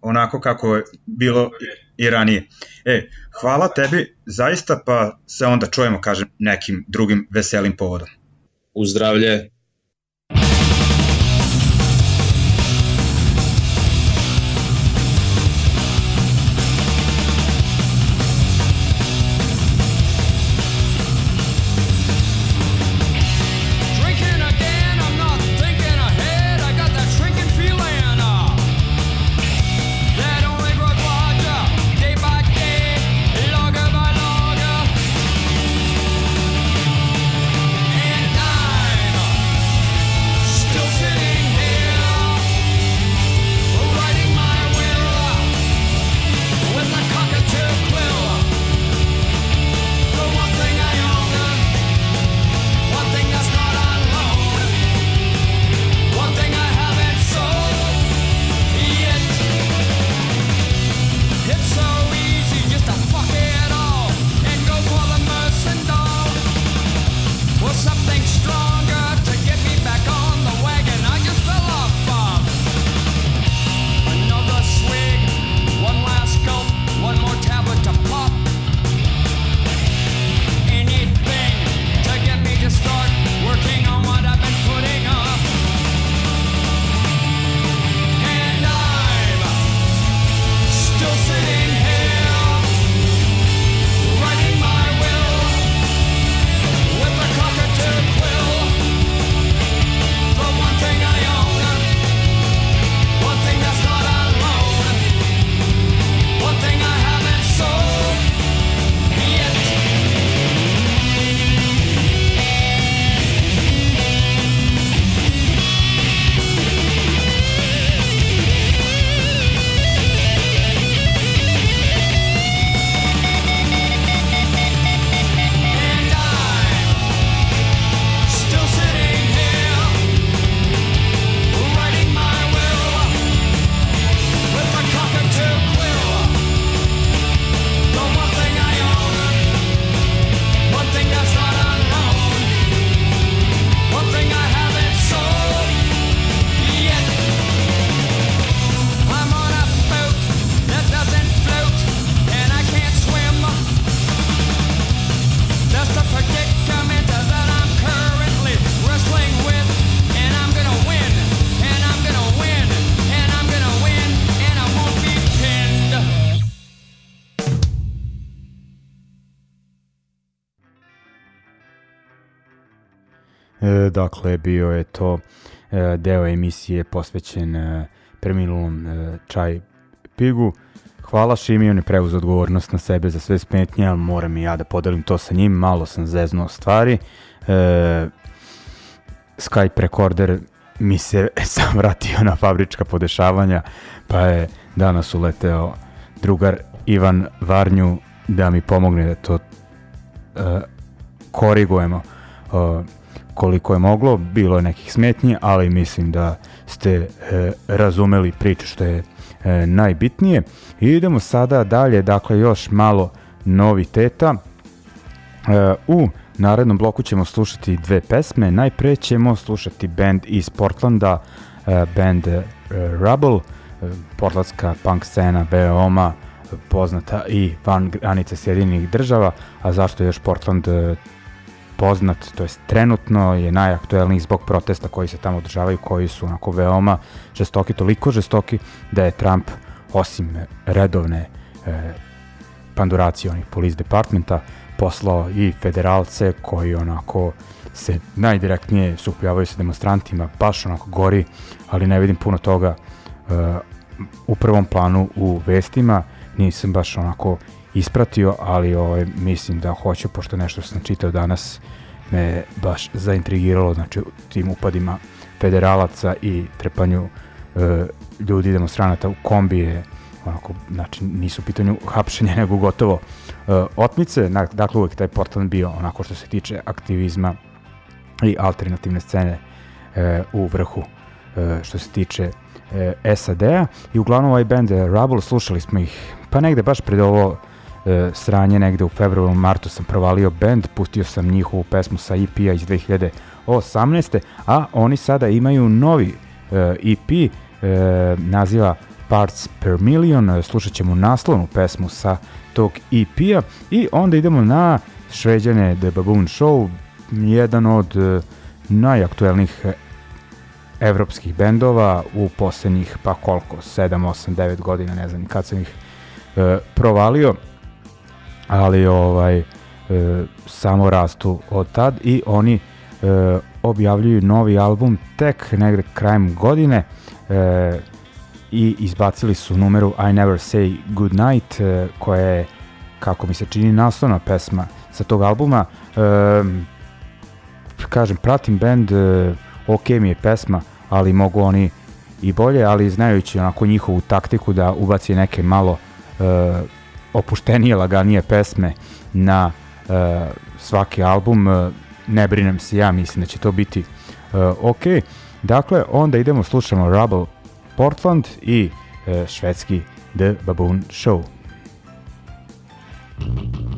Onako kako je bilo i ranije. E, hvala tebi zaista, pa se onda čujemo, kažem, nekim drugim veselim povodom. Uzdravlje. Dakle, bio je to e, deo emisije posvećen e, preminulom e, Čaj Pigu. Hvala Šimi, on je preuzeo odgovornost na sebe za sve smetnje, ali moram i ja da podelim to sa njim, malo sam zeznuo stvari. E, Skype rekorder mi se sam vratio na fabrička podešavanja, pa je danas uleteo drugar Ivan Varnju da mi pomogne da to e, korigujemo e, koliko je moglo. Bilo je nekih smetnji, ali mislim da ste e, razumeli priču što je e, najbitnije. I idemo sada dalje, dakle još malo noviteta. E, u narednom bloku ćemo slušati dve pesme. Najpre ćemo slušati band iz Portlanda, e, band e, Rubble, e, portlandska punk scena veoma poznata i van granice Sjedinih država, a zašto još Portland e, poznat, to jest trenutno je najaktuelniji zbog protesta koji se tamo održavaju, koji su onako veoma žestoki, toliko žestoki da je Trump osim redovne e, panduracije onih police departmenta poslao i federalce koji onako se najdirektnije supljavaju sa demonstrantima, baš onako gori, ali ne vidim puno toga e, u prvom planu u vestima, nisam baš onako ispratio, ali ovaj, mislim da hoću, pošto nešto sam čitao danas, me baš zaintrigiralo, znači tim upadima federalaca i trepanju e, ljudi demonstranata u kombije, onako, znači nisu u pitanju hapšenja, nego gotovo e, otmice, dakle uvek taj Portland bio onako što se tiče aktivizma i alternativne scene e, u vrhu e, što se tiče e, SAD-a i uglavnom ovaj band Rubble, slušali smo ih pa negde baš pred ovo e, sranje negde u februaru, martu sam provalio band, pustio sam njihovu pesmu sa EP-a iz 2018. A oni sada imaju novi e, EP, e, naziva Parts Per Million, slušat ćemo naslovnu pesmu sa tog EP-a i onda idemo na Šveđane The Baboon Show, jedan od e, najaktuelnijih evropskih bendova u poslednjih pa koliko, 7, 8, 9 godina, ne znam kad sam ih e, provalio, ali ovaj e, samo rastu od tad i oni e, objavljuju novi album tek negde krajem godine e, i izbacili su numeru I Never Say Goodnight e, koja je kako mi se čini naslovna pesma sa tog albuma. E, kažem pratim band e, ok mi je pesma ali mogu oni i bolje ali znajući onako njihovu taktiku da ubaci neke malo e, opuštenije, laganije pesme na e, svaki album, e, ne brinem se ja, mislim da će to biti e, ok. Dakle, onda idemo, slušamo Rubble Portland i e, švedski The Baboon Show. Thank you.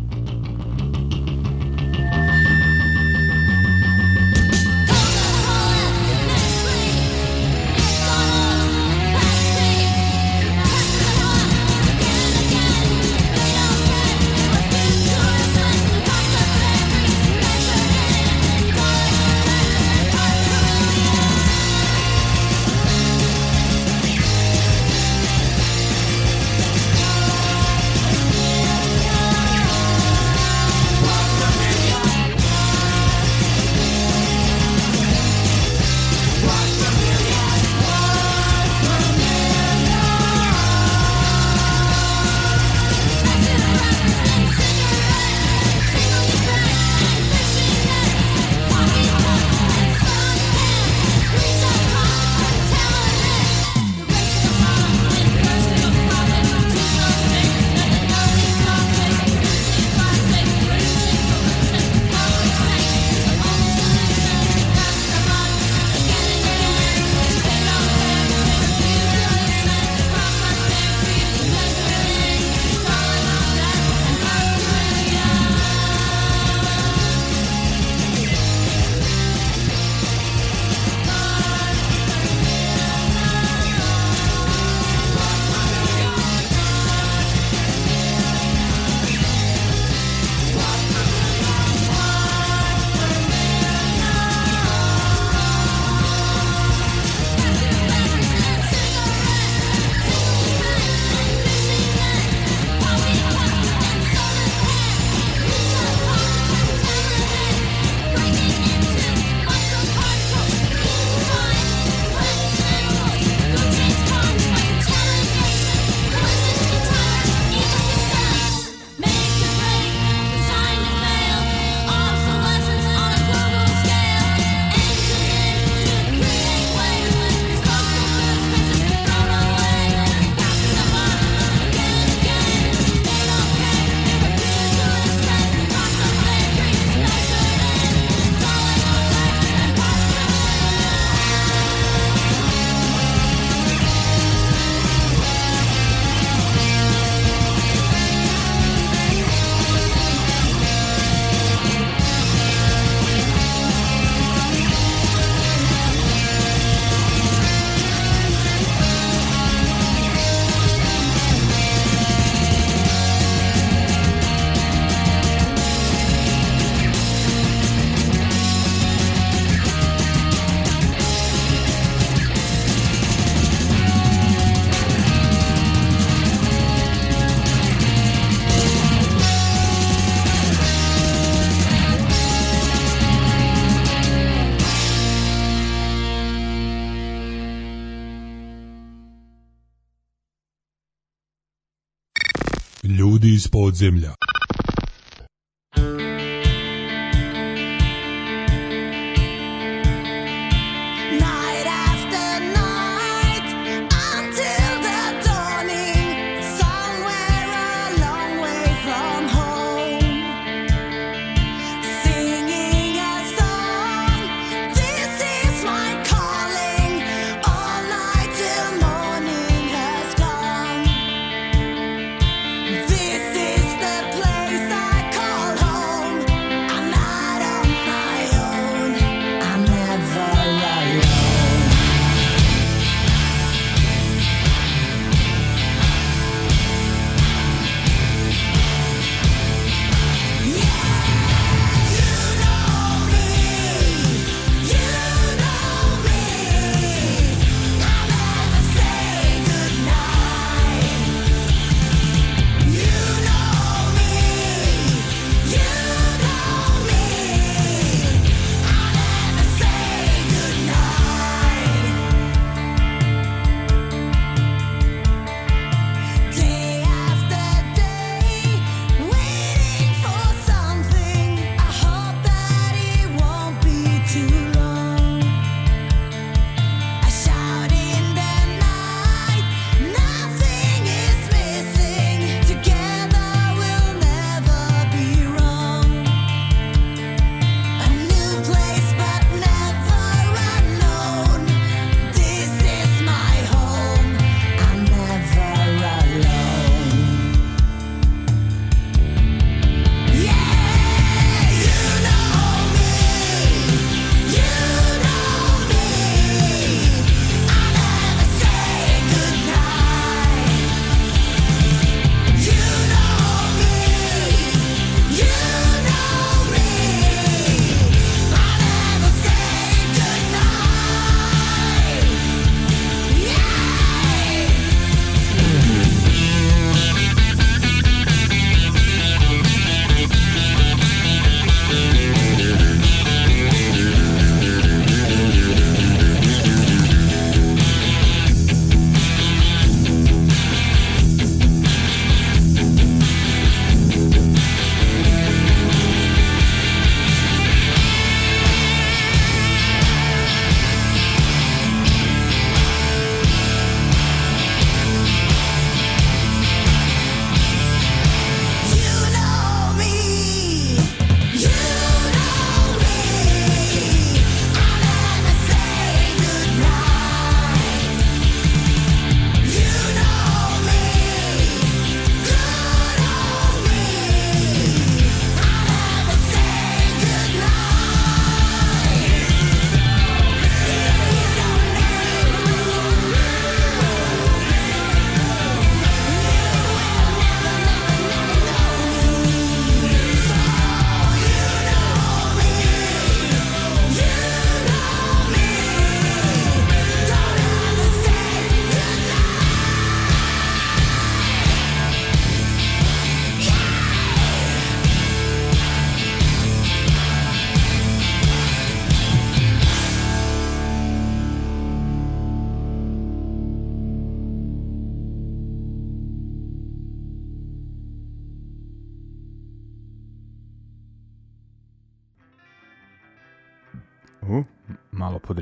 Iz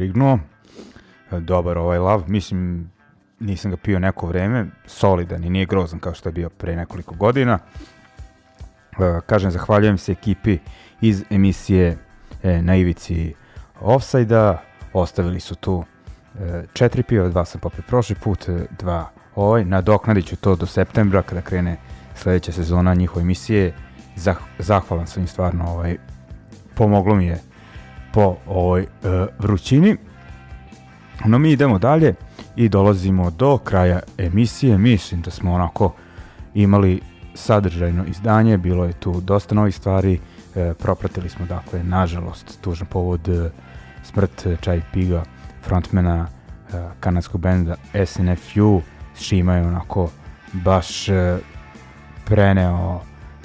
podrignuo. E, dobar ovaj lav, mislim, nisam ga pio neko vreme, solidan i nije grozan kao što je bio pre nekoliko godina. E, kažem, zahvaljujem se ekipi iz emisije e, na ivici Offside-a, ostavili su tu četiri piva, dva sam popio prošli put, dva ovaj, nadoknadit ću to do septembra kada krene sledeća sezona njihove emisije. Zah, zahvalan sam im stvarno, ovaj, pomoglo mi je po ovoj uh, vrućini. No mi idemo dalje i dolazimo do kraja emisije. Mislim da smo onako imali sadržajno izdanje, bilo je tu dosta novih stvari, e, propratili smo dakle, nažalost, tužan povod e, smrt Čaj Piga, frontmana e, kanadskog benda SNFU, Šima je onako baš e, preneo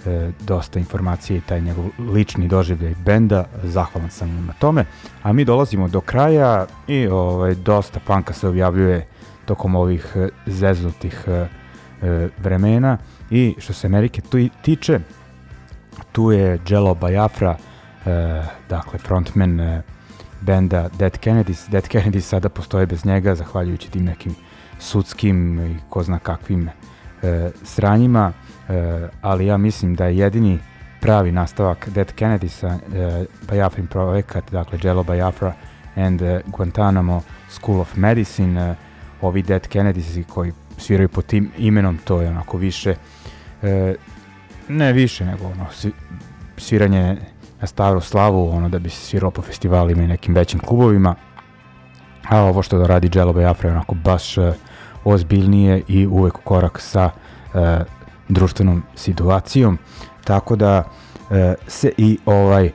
e, dosta informacije i taj njegov lični doživljaj benda, zahvalan sam mu na tome, a mi dolazimo do kraja i ovaj, dosta panka se objavljuje tokom ovih e, zeznutih e, e, vremena. I što se Amerike tu tiče, tu je Jello Biafra, e, dakle frontman e, benda Dead Kennedys. Dead Kennedys sada postoje bez njega, zahvaljujući tim nekim sudskim i ko zna kakvim e, sranjima, e, ali ja mislim da je jedini pravi nastavak Dead Kennedysa, e, Biafrin projekat, dakle Jello Biafra and uh, Guantanamo School of Medicine, uh, ovi Dead Kennedys koji sviraju pod tim imenom, to je onako više, e, ne više nego ono, sviranje na staru slavu, ono da bi se sviralo po festivalima i nekim većim klubovima, a ovo što da radi Jello Biafra je onako baš e, ozbiljnije i uvek u korak sa e, društvenom situacijom, tako da e, se i ovaj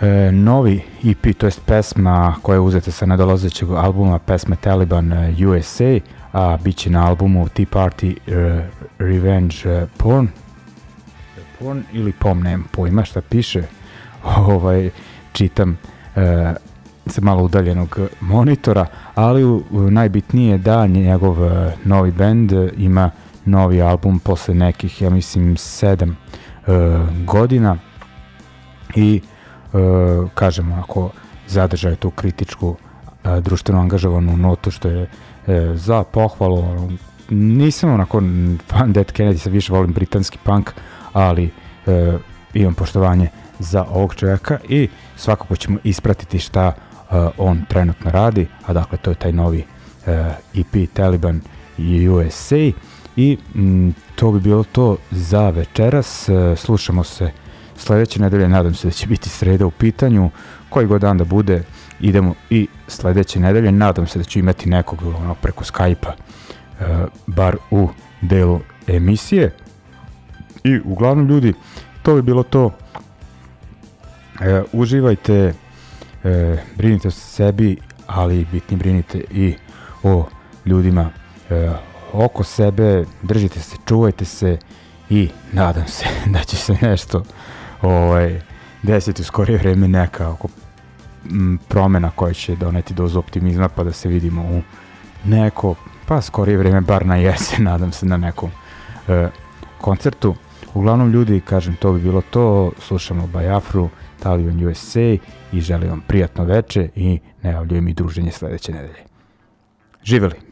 e, novi EP, to jest pesma koja je uzeta sa nadolazećeg albuma, pesme Taliban e, USA, a bit će na albumu Tea Party uh, Revenge uh, Porn. Porn ili POM, nemam pojma šta piše. Ovaj, čitam uh, sa malo udaljenog monitora, ali u, u najbitnije da njegov uh, novi band uh, ima novi album posle nekih, ja mislim, sedam uh, godina i uh, kažem onako zadržaju tu kritičku uh, društveno angažovanu notu što je e, za pohvalu. Nisam onako fan Dead Kennedy, sa više volim britanski punk, ali e, imam poštovanje za ovog čovjeka i svakako ćemo ispratiti šta e, on trenutno radi, a dakle to je taj novi e, EP Taliban USA i m, to bi bilo to za večeras. E, slušamo se sledeće nedelje, nadam se da će biti sreda u pitanju, koji god dan da bude, idemo i sledeće nedelje, nadam se da ću imati nekog ono, preko Skype-a, e, bar u delu emisije. I uglavnom ljudi, to bi bilo to. E, uživajte, e, brinite o sebi, ali bitni brinite i o ljudima e, oko sebe, držite se, čuvajte se i nadam se da će se nešto ovaj, desiti u skorije vreme neka oko promena koja će doneti dozu optimizma pa da se vidimo u neko, pa skorije vreme, bar na jesen, nadam se na nekom e, koncertu. Uglavnom ljudi, kažem, to bi bilo to, slušamo Bajafru, Taliban USA i želim vam prijatno veče i najavljujem i druženje sledeće nedelje. Živeli!